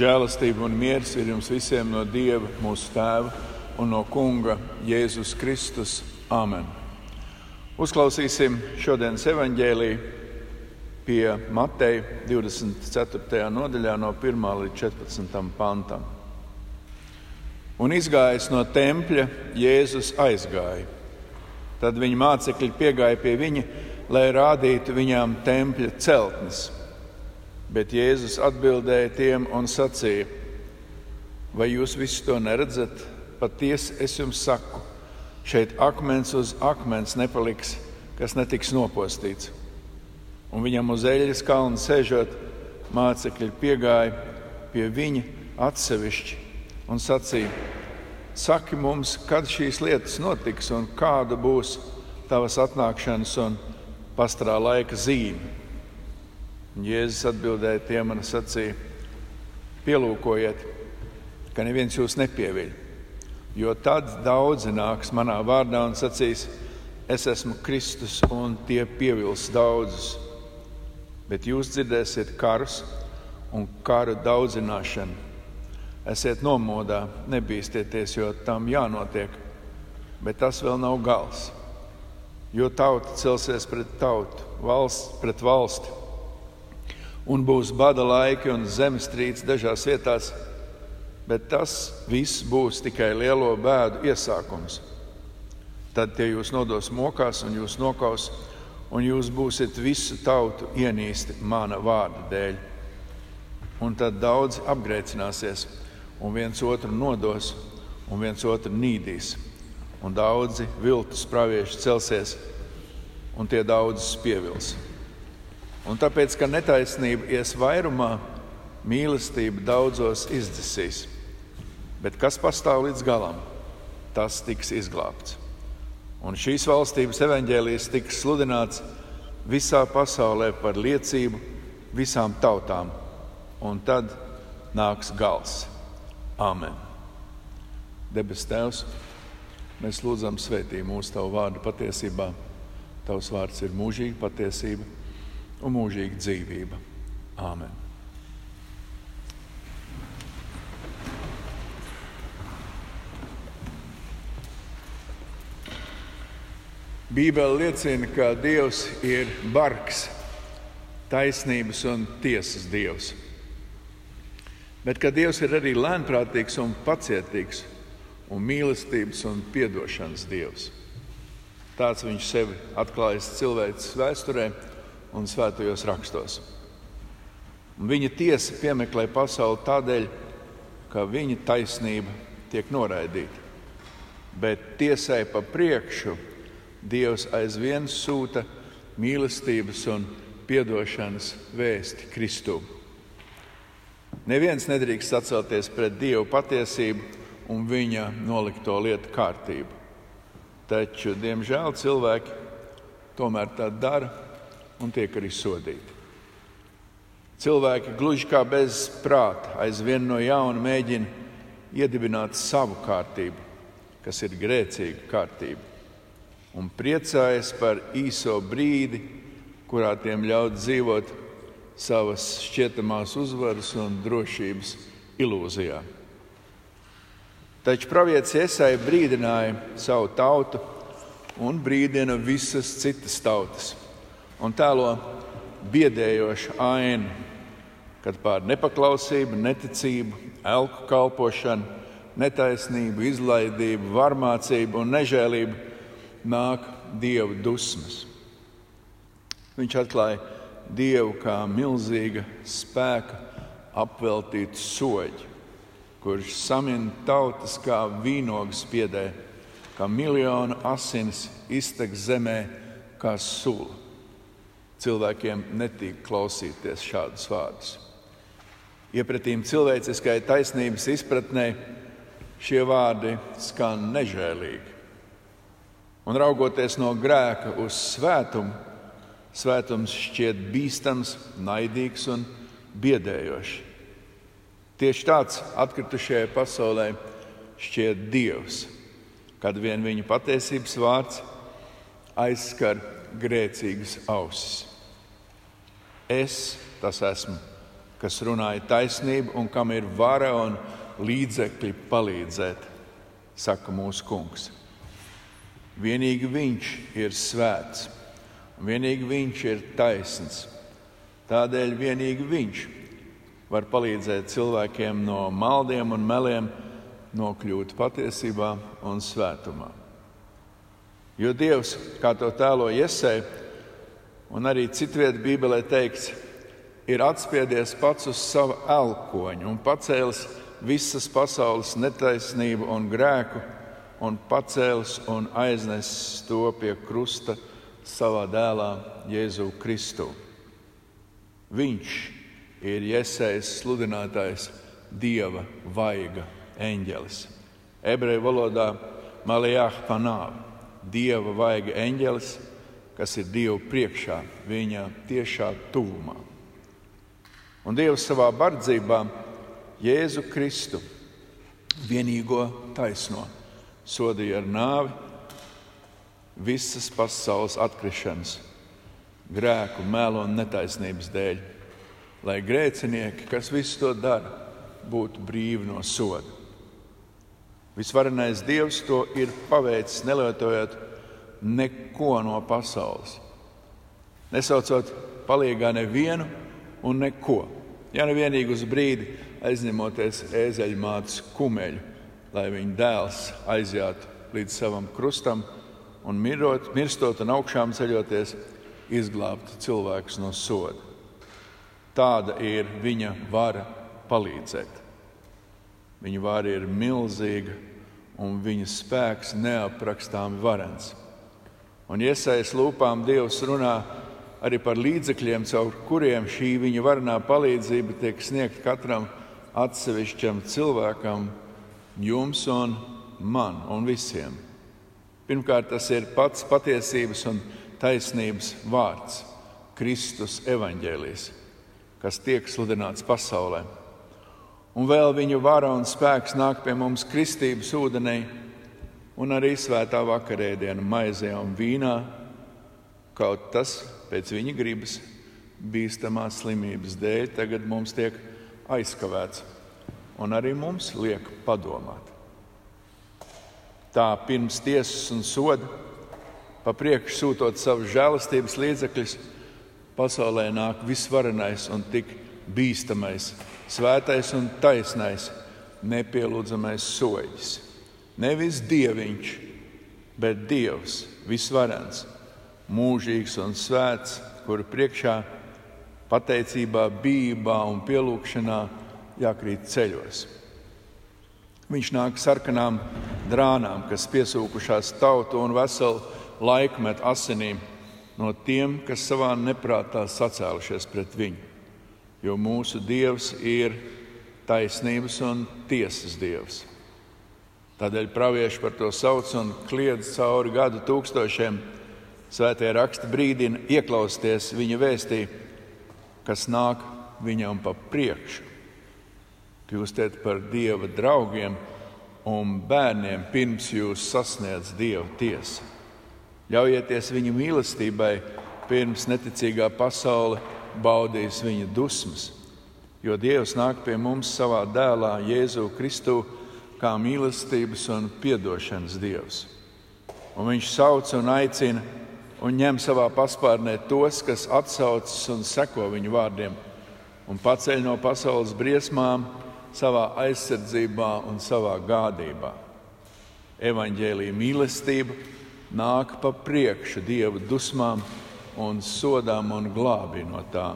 Žēlastība un miers ir jums visiem no Dieva, mūsu Tēva un no Kunga Jēzus Kristus. Āmen! Uzklausīsim šodienas evaņģēlīju pie Mateja 24. nodaļā, no 1 līdz 14. pantam. Un izgājis no tempļa, Jēzus aizgāja. Tad viņa mācekļi piegāja pie viņa, lai rādītu viņām tempļa celtnes. Bet Jēzus atbildēja tiem un sacīja: Vai jūs visu to neredzat? Patiesi es jums saku, šeit akmens uz akmens nepaliks, kas netiks nopostīts. Un viņam uz eļļas kalna sēžot, mācekļi piegāja pie viņa atsevišķi un sacīja: Saki mums, kad šīs lietas notiks un kāda būs tavas atnākšanas un pastarā laika zīme. Un Jēzus atbildēja tiem un sacīja: Pielūkojiet, ka neviens jūs nepieviļ, jo tad daudzi nāks manā vārdā un sacīs: Es esmu Kristus, un tie pievils daudzus. Bet jūs dzirdēsiet karus un karu daudzināšanu Esiet nomodā, nebīsties, jo tam jānotiek. Bet tas vēl nav gals. Jo tauta celsies pret tautu, valsts pret valsti. Un būs bada laiki un zemestrīces dažās vietās, bet tas viss būs tikai lielo bēdu iesākums. Tad tie jūs nodos mokās un jūs nokaus, un jūs būsiet visu tautu ienīsti mana vārda dēļ. Un tad daudz apgrēcināsies un viens otru nodos, un viens otru nīdīs. Un daudzi viltus pravieši celsies, un tie daudzus pievils. Un tāpēc, ka netaisnība ies vairumā, mīlestība daudzos izdzisīs. Bet kas pastāv līdz galam, tas tiks izglābts. Un šīs valstības evaņģēlijas tiks sludināts visā pasaulē par liecību visām tautām, un tad nāks gals. Āmen! Debes Tēvs, mēs lūdzam, svētī mūsu Tavu vārdu patiesībā. Tavs vārds ir mūžīga patiesība un mūžīga dzīvība. Āmen! Bībele liecina, ka Dievs ir bargs, taisnības un tiesas Dievs. Bet ka Dievs ir arī lēnprātīgs un pacietīgs un mīlestības un piedošanas Dievs. Tāds viņš sevi atklājas cilvēces vēsturē un svētajos rakstos. Un viņa tiesa piemeklē pasauli tādēļ, ka viņa taisnība tiek noraidīta. Bet tiesai pa priekšu Dievs aizvien sūta mīlestības un piedošanas vēsti Kristu. Neviens nedrīkst atcelties pret Dieva patiesību un viņa nolikto lietu kārtību. Taču, diemžēl, cilvēki tomēr tā dara un tiek arī sodīti. Cilvēki gluži kā bez prāta aizvien no jauna mēģina iedibināt savu kārtību, kas ir grēcīga kārtība, un priecājas par īso brīdi, kurā tiem ļaut dzīvot savas šķietamās uzvaras un drošības ilūzijā. Taču pravietis Iesai brīdināja savu tautu un brīdina visas citas tautas un tēlo biedējošu ainu, kad pār nepaklausību, neticību, elku kalpošanu, netaisnību, izlaidību, varmācību un nežēlību nāk dievu dusmas. Viņš atklāja Dievu kā milzīga spēka apveltītu soļu, kurš samina tautas kā vīnogas piedē, kā miljonu asins iztek zemē kā sula. Cilvēkiem netīk klausīties šādus vārdus. Iepratīm cilvēciskai taisnības izpratnē šie vārdi skan nežēlīgi. Un raugoties no grēka uz svētumu, Svētums šķiet bīstams, naidīgs un biedējošs. Tieši tāds atkritušajai pasaulē šķiet Dievs, kad vien viņa patiesības vārds aizskar grēcīgas ausis. Es tas esmu, kas runāja taisnību un kam ir vara un līdzekļi palīdzēt, saka mūsu kungs. Vienīgi viņš ir svēts, un vienīgi viņš ir taisns. Tādēļ vienīgi viņš var palīdzēt cilvēkiem no maldiem un meliem nokļūt patiesībā un svētumā. Jo Dievs, kā to tēlo iesē, un arī citvietā Bībelē teikts, ir atspiedies pats uz sava elkoņa un pacēlis visas pasaules netaisnību un grēku, un pacēlis un aiznesis to pie krusta savā dēlā Jēzu Kristu. Viņš ir iesējis sludinātājs Dieva vaiga eņģelis. Ebreju valodā Malijāha panāva Dieva vaiga eņģelis, kas ir Dieva priekšā, viņa tiešā tuvumā. Un Dievs savā bardzībā Jēzu Kristu, vienīgo taisno, sodīja ar nāvi visas pasaules atkrišanas, grēku, melu un netaisnības dēļ, lai grēcinieki, kas visu to dara, būtu brīvi no soda. Visvarenais Dievs to ir paveicis, nelietojot neko no pasaules. Nesaucot palīgā nevienu un neko. Ja nu vienīgi uz brīdi aizņemoties ēzeļmātes kumeļu, lai viņa dēls aizjātu līdz savam krustam un mirot, mirstot un augšām ceļoties, izglābtu cilvēkus no soda. Tāda ir viņa vara palīdzēt. Viņa vara ir milzīga un viņa spēks neaprakstāmi varens. Un iesaistīts lūpām Dievs runā arī par līdzekļiem, caur kuriem šī viņa varenā palīdzība tiek sniegta katram atsevišķam cilvēkam, jums un man un visiem. Pirmkārt, tas ir pats patiesības un taisnības vārds, Kristus evaņģēlijs, kas tiek sludināts pasaulē un vēl viņa vara un spēks nāk pie mums kristības ūdenī, un arī svētā vakarēdienā maizē un vīnā, kaut tas pēc viņa gribas bīstamās slimības dēļ tagad mums tiek aizkavēts, un arī mums liek padomāt. Tā pirms tiesas un soda, pa priekšu sūtot savus žēlastības līdzekļus, pasaulē nāk visvarenais un tik bīstamais svētais un taisnais, nepielūdzamais soļs. Nevis dieviņš, bet dievs, visvarens, mūžīgs un svēts, kuru priekšā pateicībā, bībā un pielūgšanā jākrīt ceļos. Viņš nāk sarkanām drānām, kas piesūkušās tautu un veselu laikmetu asinīm no tiem, kas savā neprātā sacēlušies pret viņu jo mūsu Dievs ir taisnības un tiesas Dievs. Tādēļ pravieši par to sauc un kliedz cauri gadu tūkstošiem. Svētie raksti brīdina ieklausties viņa vēstī, kas nāk viņam pa priekšu. Kļūstiet par Dieva draugiem un bērniem pirms jūs sasniedz Dieva tiesa. Ļaujieties viņa mīlestībai, pirms neticīgā pasaule baudījis viņa dusmas, jo Dievs nāk pie mums savā dēlā, Jēzu Kristu, kā mīlestības un atdošanas Dievs. Un viņš sauc un aicina un ņem savā paspārnē tos, kas atsaucas un seko viņu vārdiem, un paceļ no pasaules briesmām savā aizsardzībā un savā gādībā. Evanģēlīja mīlestība nāk pa priekšu Dieva dusmām un sodām un glābi no tā.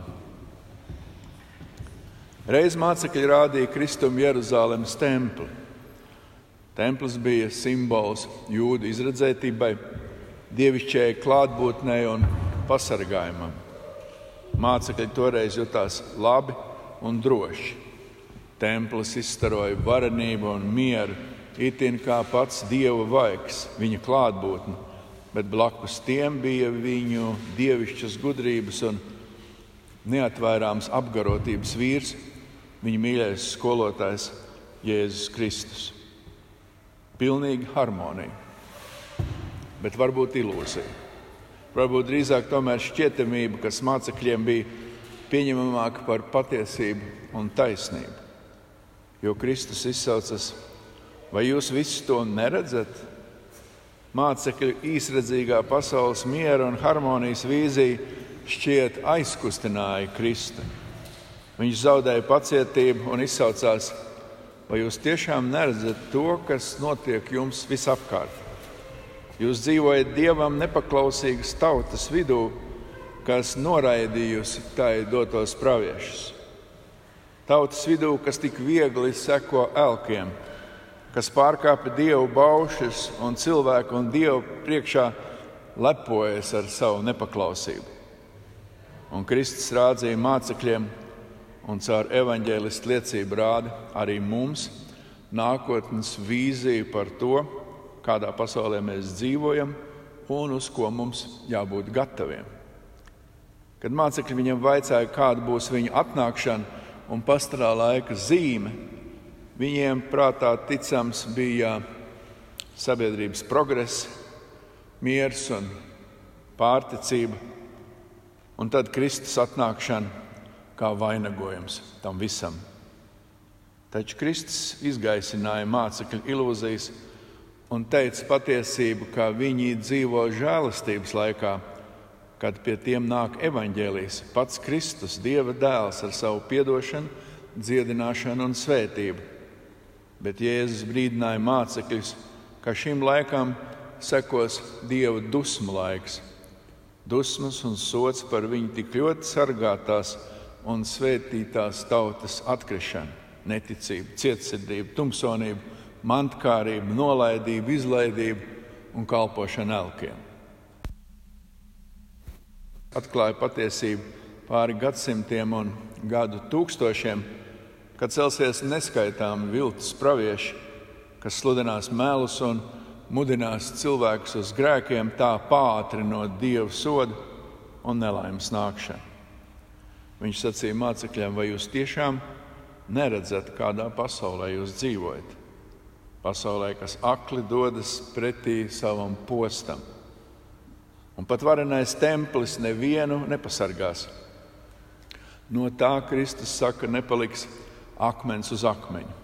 Reiz mācekļi rādīja Kristum Jeruzalemes templi. Templis bija simbols jūdu izredzētībai, dievišķējai klātbūtnei un pasargājumam. Mācekļi toreiz jutās labi un droši. Templis izstaroja varenību un mieru, itin kā pats dieva vaigs, viņa klātbūtne bet blakus tiem bija viņu dievišķas gudrības un neatvairāms apgarotības vīrs, viņa mīļais skolotājs Jēzus Kristus. Pilnīga harmonija, bet varbūt ilūzija. Varbūt drīzāk tomēr šķietamība, kas mācekļiem bija pieņemamāka par patiesību un taisnību. Jo Kristus izsaucas, vai jūs visi to neredzat? Mācekļu īsredzīgā pasaules miera un harmonijas vīzija šķiet aizkustināja Kristu. Viņš zaudēja pacietību un izsaucās, vai jūs tiešām neredzat to, kas notiek jums visapkārt. Jūs dzīvojat dievam nepaklausīgas tautas vidū, kas noraidījusi tai dotos praviešus. Tautas vidū, kas tik viegli seko elkiem, kas pārkāpja dievu baušas un cilvēku un dievu priekšā lepojas ar savu nepaklausību. Un Kristus rādīja mācekļiem un caur evaņģēlistu liecību rāda arī mums nākotnes vīziju par to, kādā pasaulē mēs dzīvojam un uz ko mums jābūt gataviem. Kad mācekļi viņam vaicāja, kāda būs viņa atnākšana un pastarā laika zīme, viņiem prātā ticams bija sabiedrības progress, miers un pārticība, un tad Kristus atnākšana kā vainagojums tam visam. Taču Kristus izgaisināja mācekļu ilūzijas un teica patiesību, ka viņi dzīvo žēlastības laikā, kad pie tiem nāk evaņģēlijs, pats Kristus, Dieva dēls ar savu piedošanu, dziedināšanu un svētību. Bet Jēzus brīdināja mācekļus, ka šim laikam sekos Dieva dusmu laiks, dusmas un sots par viņu tik ļoti sargātās un svētītās tautas atkrišanu, neticību, cietsirdību, tumsonību mantkārību, nolaidību, izlaidību un kalpošanu elkiem. Atklāja patiesību pāri gadsimtiem un gadu tūkstošiem, kad celsies neskaitāmi viltus pravieši, kas sludinās melus un mudinās cilvēkus uz grēkiem, tā pātrinot dievu sodu un nelaimes nākšanu. Viņš sacīja mācekļiem, vai jūs tiešām neredzat, kādā pasaulē jūs dzīvojat? pasaulē, kas akli dodas pretī savam postam. Un pat varenais templis nevienu nepasargās. No tā Kristus saka, nepaliks akmens uz akmeņa.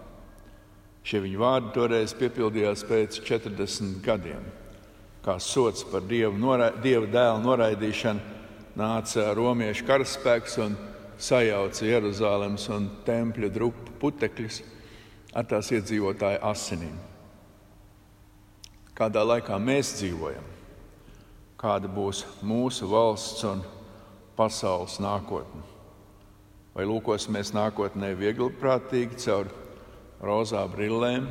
Šie viņa vārdi toreiz piepildījās pēc 40 gadiem. Kā sots par dievu, norai, dievu dēlu noraidīšanu, nāca romiešu karaspēks un sajauca Jeruzalemes un tempļa drupu putekļus ar tās iedzīvotāju asinīm. Kādā laikā mēs dzīvojam, kāda būs mūsu valsts un pasaules nākotne? Vai lūkosimies nākotnē viegli prātīgi caur rozā brillēm,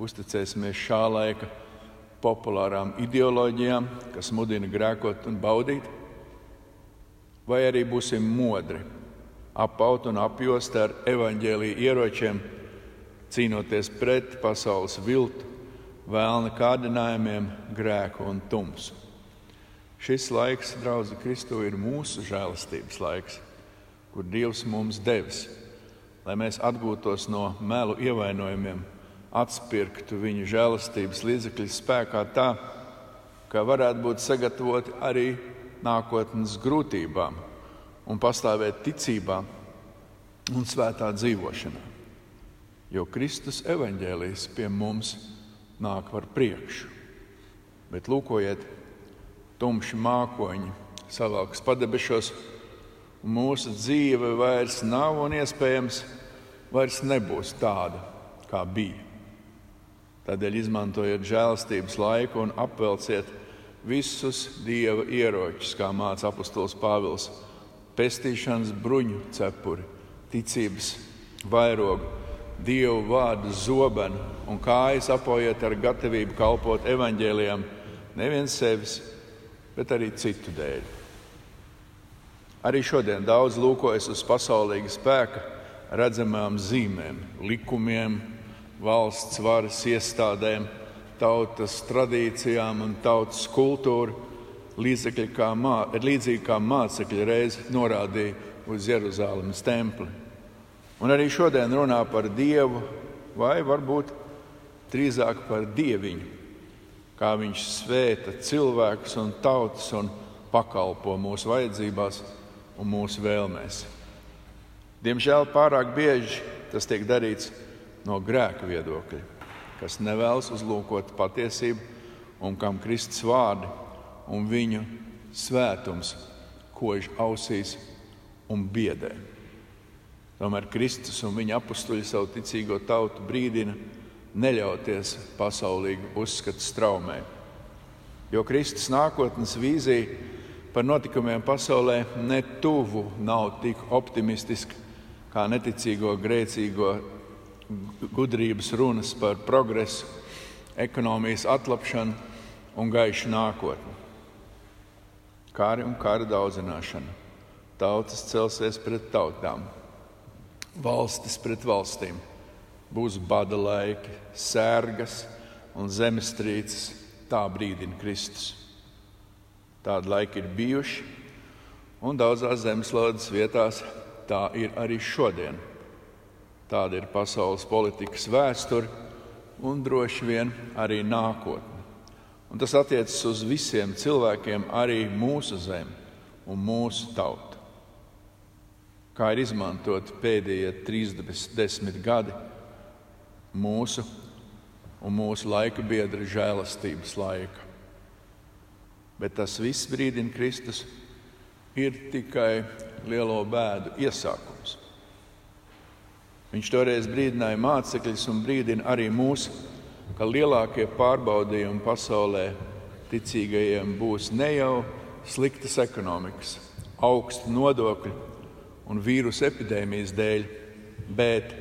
uzticēsimies šā laika populārām ideoloģijām, kas mudina grēkot un baudīt, vai arī būsim modri, apaut un apjost ar evaņģēlīju ieročiem cīnoties pret pasaules viltu, vēlna kārdinājumiem, grēku un tumsu. Šis laiks, draugi, Kristu ir mūsu žēlastības laiks, kur Dievs mums devis, lai mēs atgūtos no melu ievainojumiem, atspirktu viņa žēlastības līdzekļu spēkā tā, ka varētu būt sagatavoti arī nākotnes grūtībām un pastāvēt ticībā un svētā dzīvošanā jo Kristus evaņģēlijas pie mums nāk par priekšu. Bet lūkojiet, tumši mākoņi savāks padebešos, un mūsu dzīve vairs nav un iespējams vairs nebūs tāda, kā bija. Tādēļ izmantojiet žēlastības laiku un apvelciet visus dieva ieročus, kā māca apustulis Pāvils - pestīšanas bruņu cepuri, ticības vairogu Dievu vārdu zobenu un kājas apojiet ar gatavību kalpot evaņģēlijam nevien sevis, bet arī citu dēļ. Arī šodien daudz lūkojas uz pasaulīga spēka redzamām zīmēm, likumiem, valsts varas iestādēm, tautas tradīcijām un tautas kultūru, līdzīgi kā, mā, līdzīgi kā mācekļi reiz norādīja uz Jeruzalemes templi. Un arī šodien runā par Dievu, vai varbūt drīzāk par dieviņu, kā viņš svēta cilvēkus un tautas un pakalpo mūsu vajadzībās un mūsu vēlmēs. Diemžēl pārāk bieži tas tiek darīts no grēka viedokļa, kas nevēlas uzlūkot patiesību un kam Kristus vārdi un viņu svētums kož ausīs un biedē. Tomēr Kristus un viņa apstuļi savu ticīgo tautu brīdina neļauties pasaulīgi uzskatu straumē. Jo Kristus nākotnes vīzija par notikumiem pasaulē ne tuvu nav tik optimistiska kā neticīgo grēcīgo gudrības runas par progresu, ekonomijas atlapšanu un gaišu nākotni. Kari un kara daudzināšana. Tautas celsies pret tautām, valstis pret valstīm. Būs bada laiki, sērgas un zemestrīces. Tā brīdina Kristus. Tādi laiki ir bijuši, un daudzās zemeslodes vietās tā ir arī šodien. Tāda ir pasaules politikas vēsture un droši vien arī nākotne. Un tas attiecas uz visiem cilvēkiem, arī mūsu zemi un mūsu tautu. Kā ir izmantot pēdējie 30 gadi mūsu un mūsu laika biedra žēlastības laika. Bet tas viss brīdina Kristus ir tikai lielo bēdu iesākums. Viņš toreiz brīdināja mācekļus un brīdina arī mūsu ka lielākie pārbaudījumi pasaulē ticīgajiem būs ne jau sliktas ekonomikas, augstu nodokļu un vīrusu epidēmijas dēļ, bet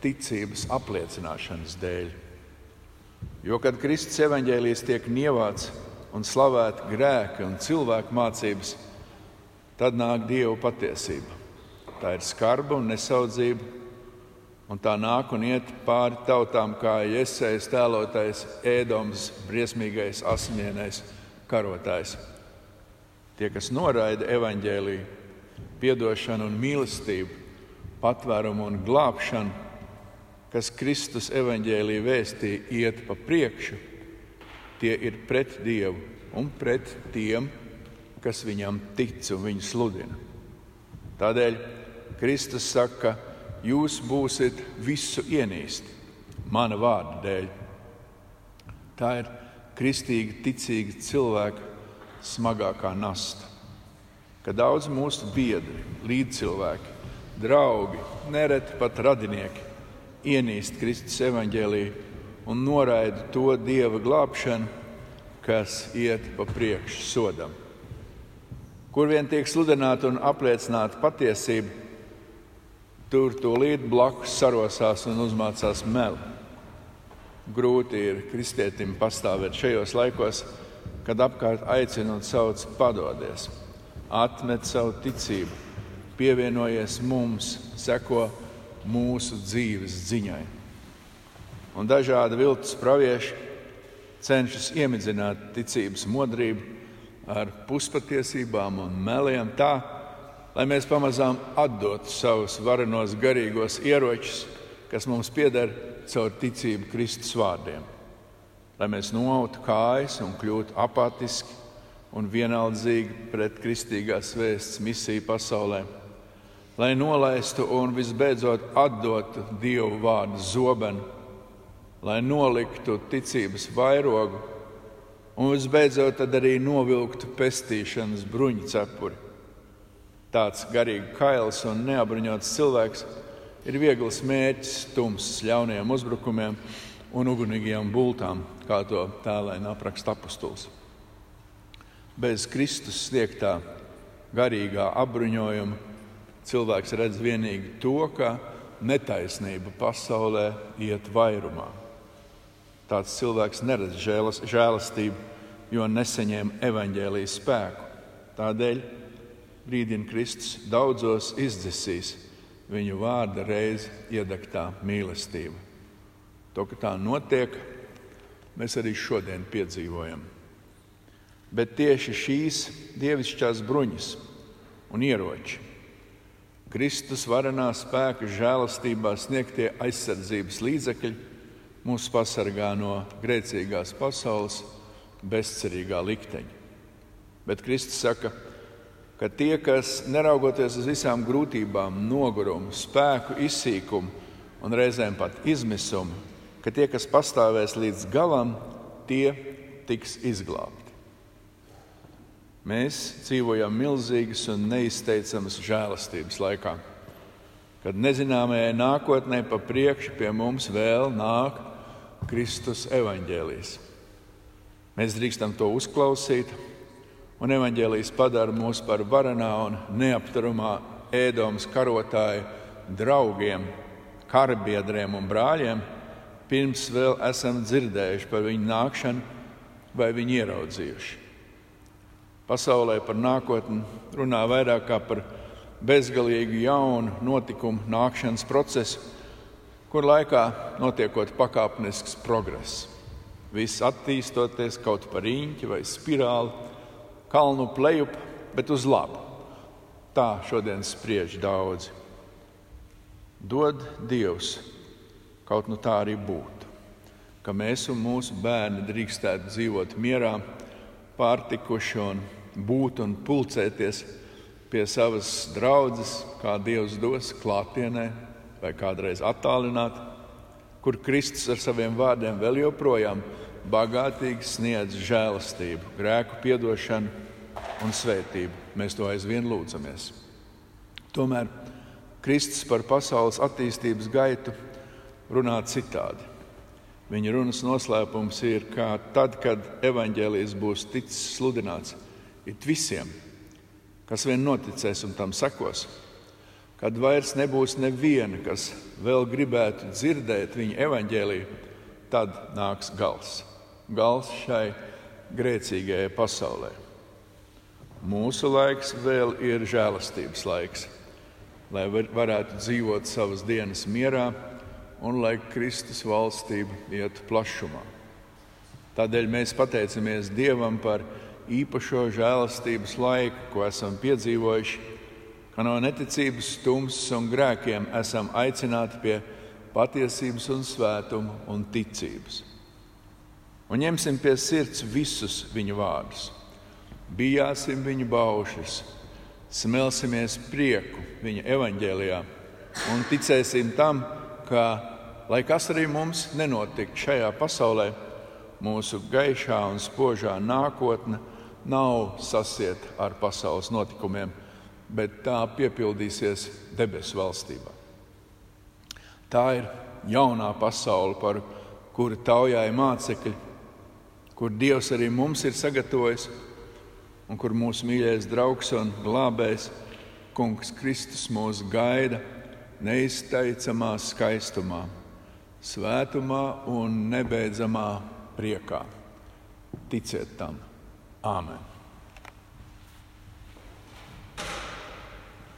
ticības apliecināšanas dēļ. Jo, kad Kristus evaņģēlijas tiek nievāts un slavēta grēka un cilvēku mācības, tad nāk Dieva patiesība. Tā ir skarba un nesaudzība, Un tā nāk un iet pāri tautām, kā iesaistīts tēlotais, ēdoms, briesmīgais, asinienais karotājs. Tie, kas noraida evaņģēlīju, piedošanu un mīlestību, patvērumu un glābšanu, kas Kristus evaņģēlīja vēstī iet pa priekšu, tie ir pret Dievu un pret tiem, kas viņam tic un viņu sludina. Tādēļ Kristus saka, ka jūs būsiet visu ienīsti mana vārda dēļ. Tā ir kristīgi, ticīgi cilvēki smagākā nasta. Ka daudz mūsu biedri, līdzcilvēki, draugi, nereti pat radinieki ienīst Kristus evaņģēlīju un noraida to dieva glābšanu, kas iet pa priekšu sodam. Kur vien tiek sludināta un apliecināta patiesība, tur tūlīt blakus sarosās un uzmācās meli. Grūti ir kristietim pastāvēt šajos laikos, kad apkārt aicina un sauc padodies, atmet savu ticību, pievienojies mums, seko mūsu dzīves ziņai. Un dažādi viltus pravieši cenšas iemidzināt ticības modrību ar puspatiesībām un meliem tā, lai mēs pamazām atdotu savus varenos garīgos ieročus, kas mums pieder caur ticību Kristus vārdiem. Lai mēs noautu kājas un kļūtu apatiski un vienaldzīgi pret kristīgās vēsts misiju pasaulē, lai nolaistu un visbeidzot atdotu Dievu vārdu zobenu, lai noliktu ticības vairogu un visbeidzot arī novilktu pestīšanas bruņu cepuri tāds garīgi kails un neapbruņots cilvēks ir viegls mērķis tumsas ļauniem uzbrukumiem un ugunīgajām bultām, kā to tēlēna apraksta apustulis. Bez Kristus sniegtā garīgā apbruņojuma cilvēks redz tikai to, ka netaisnība pasaulē iet vairumā. Tāds cilvēks neredz žēlastību, jo nesaņēma evaņģēlijas spēku. Tādēļ brīdina Kristus, daudzos izdzisīs viņu vārda reizi iedegtā mīlestība. To, ka tā notiek, mēs arī šodien piedzīvojam. Bet tieši šīs dievišķās bruņas un ieroči, Kristus varenā spēka žēlastībā sniegtie aizsardzības līdzekļi mūs pasargā no grēcīgās pasaules bezcerīgā likteņa. Bet Kristus saka, ka ka tie, kas neraugoties uz visām grūtībām, nogurumu, spēku izsīkumu un reizēm pat izmisumu, ka tie, kas pastāvēs līdz galam, tie tiks izglābti. Mēs dzīvojam milzīgas un neizteicamas žēlastības laikā, kad nezināmajai nākotnē pa priekšu pie mums vēl nāk Kristus evaņģēlijs. Mēs drīkstam to uzklausīt, un evaņģēlijs padara mūs par varanā un neapturamā ēdomas karotāju draugiem, karabiedriem un brāļiem, pirms vēl esam dzirdējuši par viņu nākšanu vai viņu ieraudzījuši. Pasaulē par nākotni runā vairāk kā par bezgalīgu jaunu notikumu nākšanas procesu, kur laikā notiekot pakāpenisks progress. Viss attīstoties kaut par īņķi vai spirāli, kalnu plejup, bet uz labu. Tā šodien spriež daudzi. Dod Dievs, kaut nu tā arī būtu, ka mēs un mūsu bērni drīkstētu dzīvot mierā pārtikuši un būt un pulcēties pie savas draudzes, kā Dievs dos klātienē vai kādreiz attālināt, kur Kristus ar saviem vārdiem vēl joprojām bagātīgi sniedz žēlastību, grēku piedošanu un svētību. Mēs to aizvien lūdzamies. Tomēr Kristus par pasaules attīstības gaitu runā citādi. Viņa runas noslēpums ir, ka tad, kad evaņģēlijas būs ticis sludināts it visiem, kas vien noticēs un tam sekos, kad vairs nebūs neviena, kas vēl gribētu dzirdēt viņa evaņģēliju, tad nāks gals. Gals šai grēcīgajai pasaulē. Mūsu laiks vēl ir žēlastības laiks, lai varētu dzīvot savas dienas mierā un lai Kristus valstība ietu plašumā. Tādēļ mēs pateicamies Dievam par īpašo žēlastības laiku, ko esam piedzīvojuši, ka no neticības, tumsas un grēkiem esam aicināti pie patiesības un svētuma un ticības. Un ņemsim pie sirds visus viņu vārdus, bijāsim viņu baušas, smelsimies prieku viņa evaņģēlijā un ticēsim tam, ka lai kas arī mums nenotiktu šajā pasaulē, mūsu gaišā un spožā nākotne nav sasieta ar pasaules notikumiem, bet tā piepildīsies debesu valstībā. Tā ir jaunā pasaule, par kuru taujāja mācekļi, kur Dievs arī mums ir sagatavojis, un kur mūsu mīļais draugs un glābējs, Kungs Kristus, mūs gaida neizteicamā skaistumā svētumā un nebeidzamā priekā. Ticiet tam! Āmen!